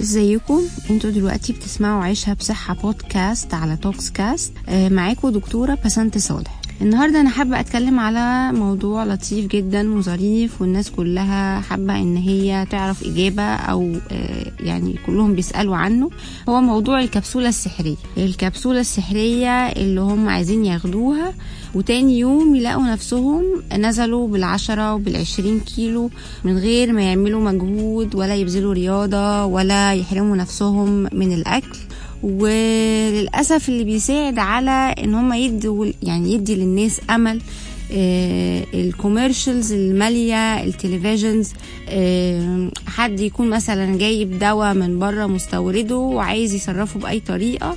ازيكم؟ أنتوا دلوقتي بتسمعوا عيشها بصحة بودكاست على توكس كاست. آه، معاكم دكتورة بسنت صالح. النهاردة أنا حابة أتكلم على موضوع لطيف جدا وظريف والناس كلها حابة إن هي تعرف إجابة أو آه، يعني كلهم بيسألوا عنه. هو موضوع الكبسولة السحرية. الكبسولة السحرية اللي هم عايزين ياخدوها وتاني يوم يلاقوا نفسهم نزلوا بالعشرة وبالعشرين كيلو من غير ما يعملوا مجهود ولا يبذلوا رياضة ولا يحرموا نفسهم من الأكل. وللأسف اللي بيساعد على إن هم يدوا يعني يدي للناس أمل آه، الكوميرشلز المالية التلفزيونز آه، حد يكون مثلا جايب دواء من بره مستورده وعايز يصرفه بأي طريقة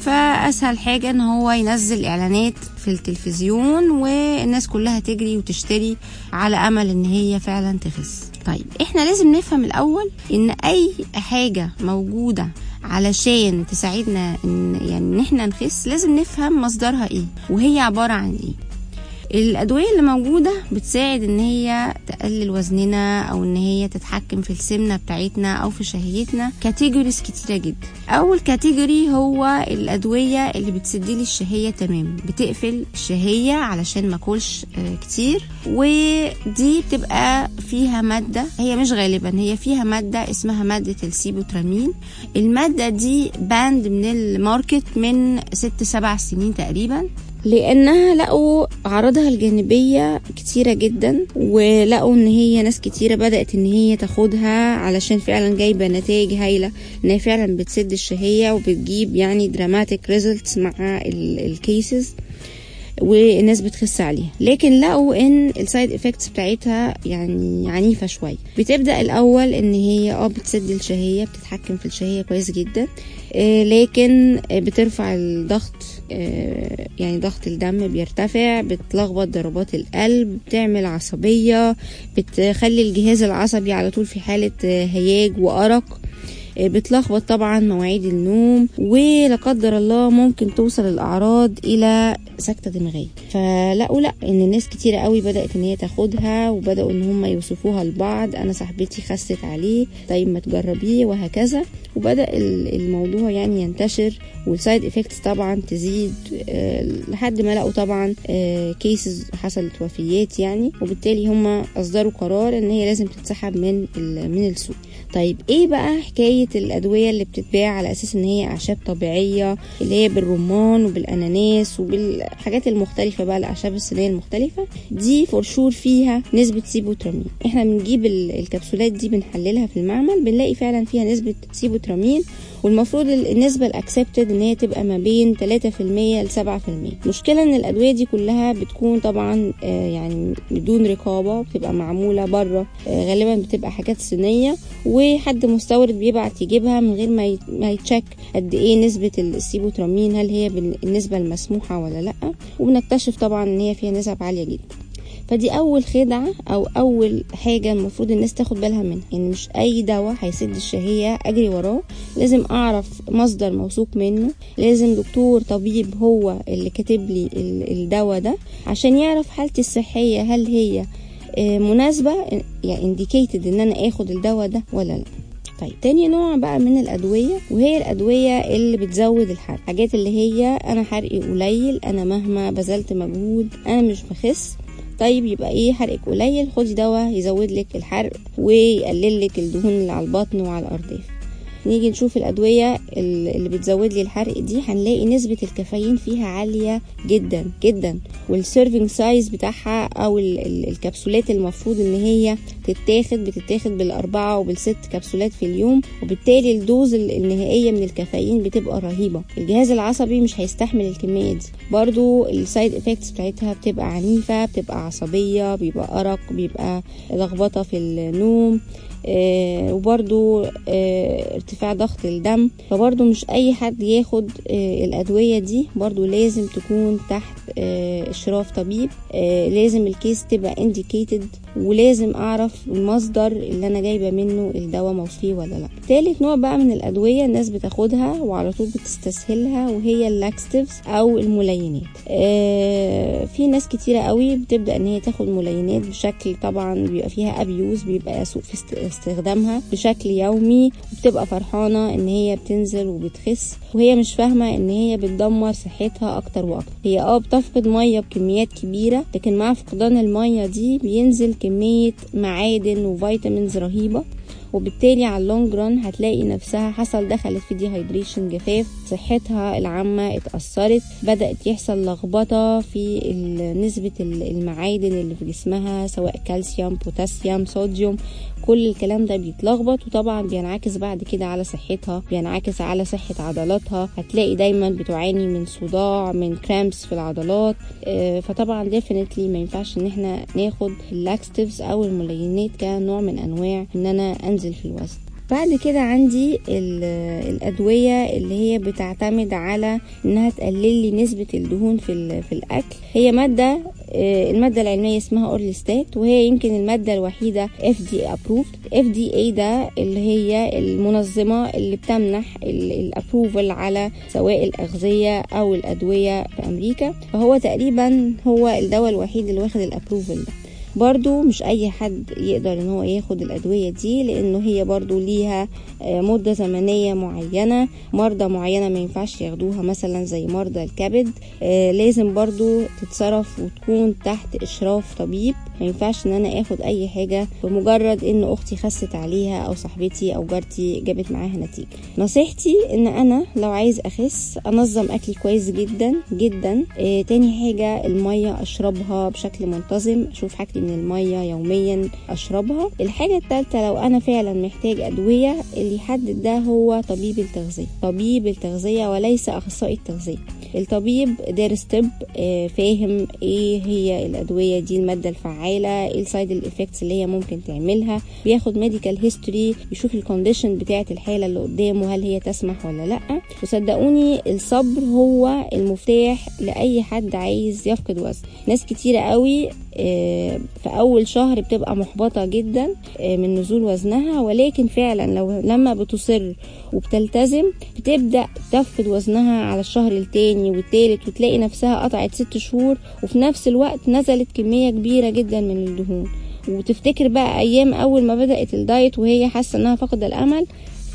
فأسهل حاجة إن هو ينزل إعلانات في التلفزيون والناس كلها تجري وتشتري على أمل إن هي فعلا تخس. طيب إحنا لازم نفهم الأول إن أي حاجة موجودة علشان تساعدنا إن يعني إحنا نخس لازم نفهم مصدرها إيه وهي عبارة عن إيه. الأدوية اللي موجودة بتساعد إن هي تقلل وزننا أو إن هي تتحكم في السمنة بتاعتنا أو في شهيتنا. categories كتيرة جدا. أول category هو الأدوية اللي بتسدلي الشهية تمام. بتقفل الشهية علشان ما أكلش آه، كتير. ودي بتبقى فيها مادة هي مش غالبا هي فيها مادة اسمها مادة السيبوترامين. المادة دي banned من ال market من ست سبع سنين تقريبا. لأنها لقوا اعراضها الجانبية كتيرة جدا ولقوا إن هي ناس كتيرة بدأت إن هي تاخدها علشان فعلا جايبة نتائج هايلة ان هي فعلا بتسد الشهية وبتجيب يعني dramatic results مع ال cases والناس بتخس عليها لكن لقوا إن ال side effects بتاعتها يعني عنيفة شوية. بتبدأ الأول إن هي آه بتسد الشهية بتتحكم في الشهية كويس جدا. آه، لكن بترفع الضغط آه، يعني ضغط الدم بيرتفع بتلخبط ضربات القلب بتعمل عصبية بتخلي الجهاز العصبي على طول في حالة آه، هياج وأرق. بتلخبط طبعا مواعيد النوم ولا قدر الله ممكن توصل الأعراض إلى سكتة دماغيه فلقوا لا إن الناس كتيرة قوي بدأت إن هي تاخدها وبدأوا إن هم يوصفوها لبعض. أنا صاحبتي خست عليه طيب ما تجربيه وهكذا. وبدأ الموضوع يعني ينتشر وال side effects طبعا تزيد آه، لحد ما لقوا طبعا cases حصلت وفيات يعني. وبالتالي هم أصدروا قرار إن هي لازم تتسحب من من السوق. طيب إيه بقى حكاية الأدوية اللي بتتباع على أساس إن هي أعشاب طبيعية اللي هي بالرمان وبالأناناس وبالحاجات المختلفة بقى الأعشاب الصينية المختلفة دي فور فيها نسبة سيبوترامين. إحنا بنجيب الكبسولات دي بنحللها في المعمل بنلاقي فعلا فيها نسبة سيبوترامين والمفروض النسبة الاكسبتد إن هي تبقى ما بين 3% ل 7% مشكلة إن الأدوية دي كلها بتكون طبعا آه، يعني بدون رقابة بتبقى معمولة بره آه، غالبا بتبقى حاجات صينية وحد مستورد بيبعت يجيبها من غير ما ما يتشك قد إيه نسبة السيبوترامين هل هي بالنسبة المسموحة ولا لأ؟ وبنكتشف طبعا إن هي فيها نسب عالية جدا. فدي أول خدعة أو أول حاجة المفروض الناس تاخد بالها منها. ان مش أي دواء هيسد الشهية أجري وراه. لازم أعرف مصدر موثوق منه. لازم دكتور طبيب هو اللي كاتب لي الدواء ده عشان يعرف حالتي الصحية هل هي آه، مناسبة يعني انديكيتد إن أنا آخد الدواء ده ولا لأ. طيب تاني نوع بقى من الأدوية وهي الأدوية اللي بتزود الحرق. حاجات اللي هي أنا حرقي قليل أنا مهما بذلت مجهود أنا مش بخس. طيب يبقى إيه حرقك قليل؟ خدي دواء يزود لك الحرق ويقلل لك الدهون اللي على البطن وعلى الارداف نيجي نشوف الأدوية اللي بتزود لي الحرق دي هنلاقي نسبة الكافيين فيها عالية جدا جدا. وال serving size بتاعها أو الكبسولات المفروض إن هي تتاخد بتتاخد بالأربعة وبالست كبسولات في اليوم وبالتالي ال dose النهائية من الكافيين بتبقى رهيبة. الجهاز العصبي مش هيستحمل الكمية دي. برضو ال side effects بتاعتها بتبقى عنيفة بتبقى عصبية بيبقى أرق بيبقى لخبطة في النوم. وبرضو آه، ارتفاع ضغط الدم. فبرضو مش أي حد ياخد آه، الأدوية دي. برضو لازم تكون تحت إشراف طبيب. لازم ال case تبقى indicated ولازم أعرف المصدر اللي أنا جايبة منه الدواء موثوق فيه ولا لأ. تالت نوع بقى من الأدوية الناس بتاخدها وعلى طول بتستسهلها وهي ال laxatives أو الملينات آه في ناس كتيرة قوي بتبدأ إن هي تاخد ملينات بشكل طبعا بيبقى فيها abuse بيبقى سوء في استخدامها بشكل يومي وبتبقى فرحانة إن هي بتنزل وبتخس وهي مش فاهمة إن هي بتدمر صحتها أكتر وأكتر. هي آه بتفقد مية بكميات كبيرة لكن مع فقدان المية دي بينزل كمية معادن و vitamins رهيبة. وبالتالي على ال long run هتلاقي نفسها حصل دخلت في dehydration جفاف صحتها العامة اتأثرت بدأت يحصل لخبطة في نسبة المعادن اللي في جسمها سواء كالسيوم بوتاسيوم صوديوم كل الكلام ده بيتلخبط وطبعا بينعكس بعد كده على صحتها بينعكس على صحة عضلاتها. هتلاقي دايما بتعاني من صداع من cramps في العضلات. فطبعا definitely ما ينفعش إن إحنا ناخد ال laxatives أو الملينات كنوع من أنواع إن أنا أنزل في الوزن. بعد كده عندي الأدوية اللي هي بتعتمد على إنها تقلل لي نسبة الدهون في, في الأكل. هي مادة المادة العلمية اسمها أورليستات وهي يمكن المادة الوحيدة FDA approved. FDA ده اللي هي المنظمة اللي بتمنح ال approval على سواء الأغذية أو الأدوية في أمريكا. فهو تقريبا هو الدواء الوحيد اللي واخد ال approval ده. برضو مش أي حد يقدر إن هو ياخد الأدوية دي لأنه هي برضو ليها مدة زمنية معينة مرضى معينة ما ينفعش ياخدوها مثلا زي مرضى الكبد لازم برضو تتصرف وتكون تحت إشراف طبيب. ما ينفعش إن أنا آخد أي حاجة بمجرد إن أختي خست عليها أو صاحبتي أو جارتي جابت معاها نتيجة. نصيحتي إن أنا لو عايز أخس أنظم اكلي كويس جدا جدا. آه تاني حاجة المية أشربها بشكل منتظم أشوف حاجتي من المية يوميا أشربها. الحاجة التالتة لو أنا فعلا محتاج أدوية اللي يحدد ده هو طبيب التغذية. طبيب التغذية وليس أخصائي التغذية. الطبيب دارس طب آه فاهم إيه هي الأدوية دي المادة الفعالة إيه ال side effects اللي هي ممكن تعملها. بياخد medical history يشوف ال condition بتاعة الحالة اللي قدامه هل هي تسمح ولا لأ. وصدقوني الصبر هو المفتاح لأي حد عايز يفقد وزن ناس كتيرة قوي في أول شهر بتبقى محبطة جدا من نزول وزنها. ولكن فعلا لو لما بتصر وبتلتزم بتبدأ تفقد وزنها على الشهر التاني والتالت وتلاقي نفسها قطعت ست شهور وفي نفس الوقت نزلت كمية كبيرة جدا من الدهون. وتفتكر بقى أيام أول ما بدأت ال diet وهي حاسة إنها فقد الأمل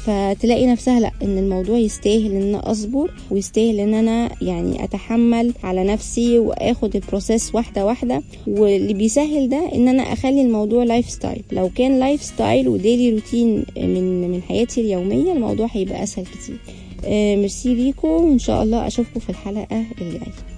فتلاقي نفسها لا إن الموضوع يستاهل إن أنا أصبر ويستاهل إن أنا يعني أتحمل على نفسي وآخد ال process واحدة واحدة. واللي بيسهل ده إن أنا أخلي الموضوع life style لو كان life style و daily routine من من حياتي اليومية الموضوع هيبقى أسهل كتير. آه ميرسي ليكم وإن شاء الله أشوفكم في الحلقة اللي جاية.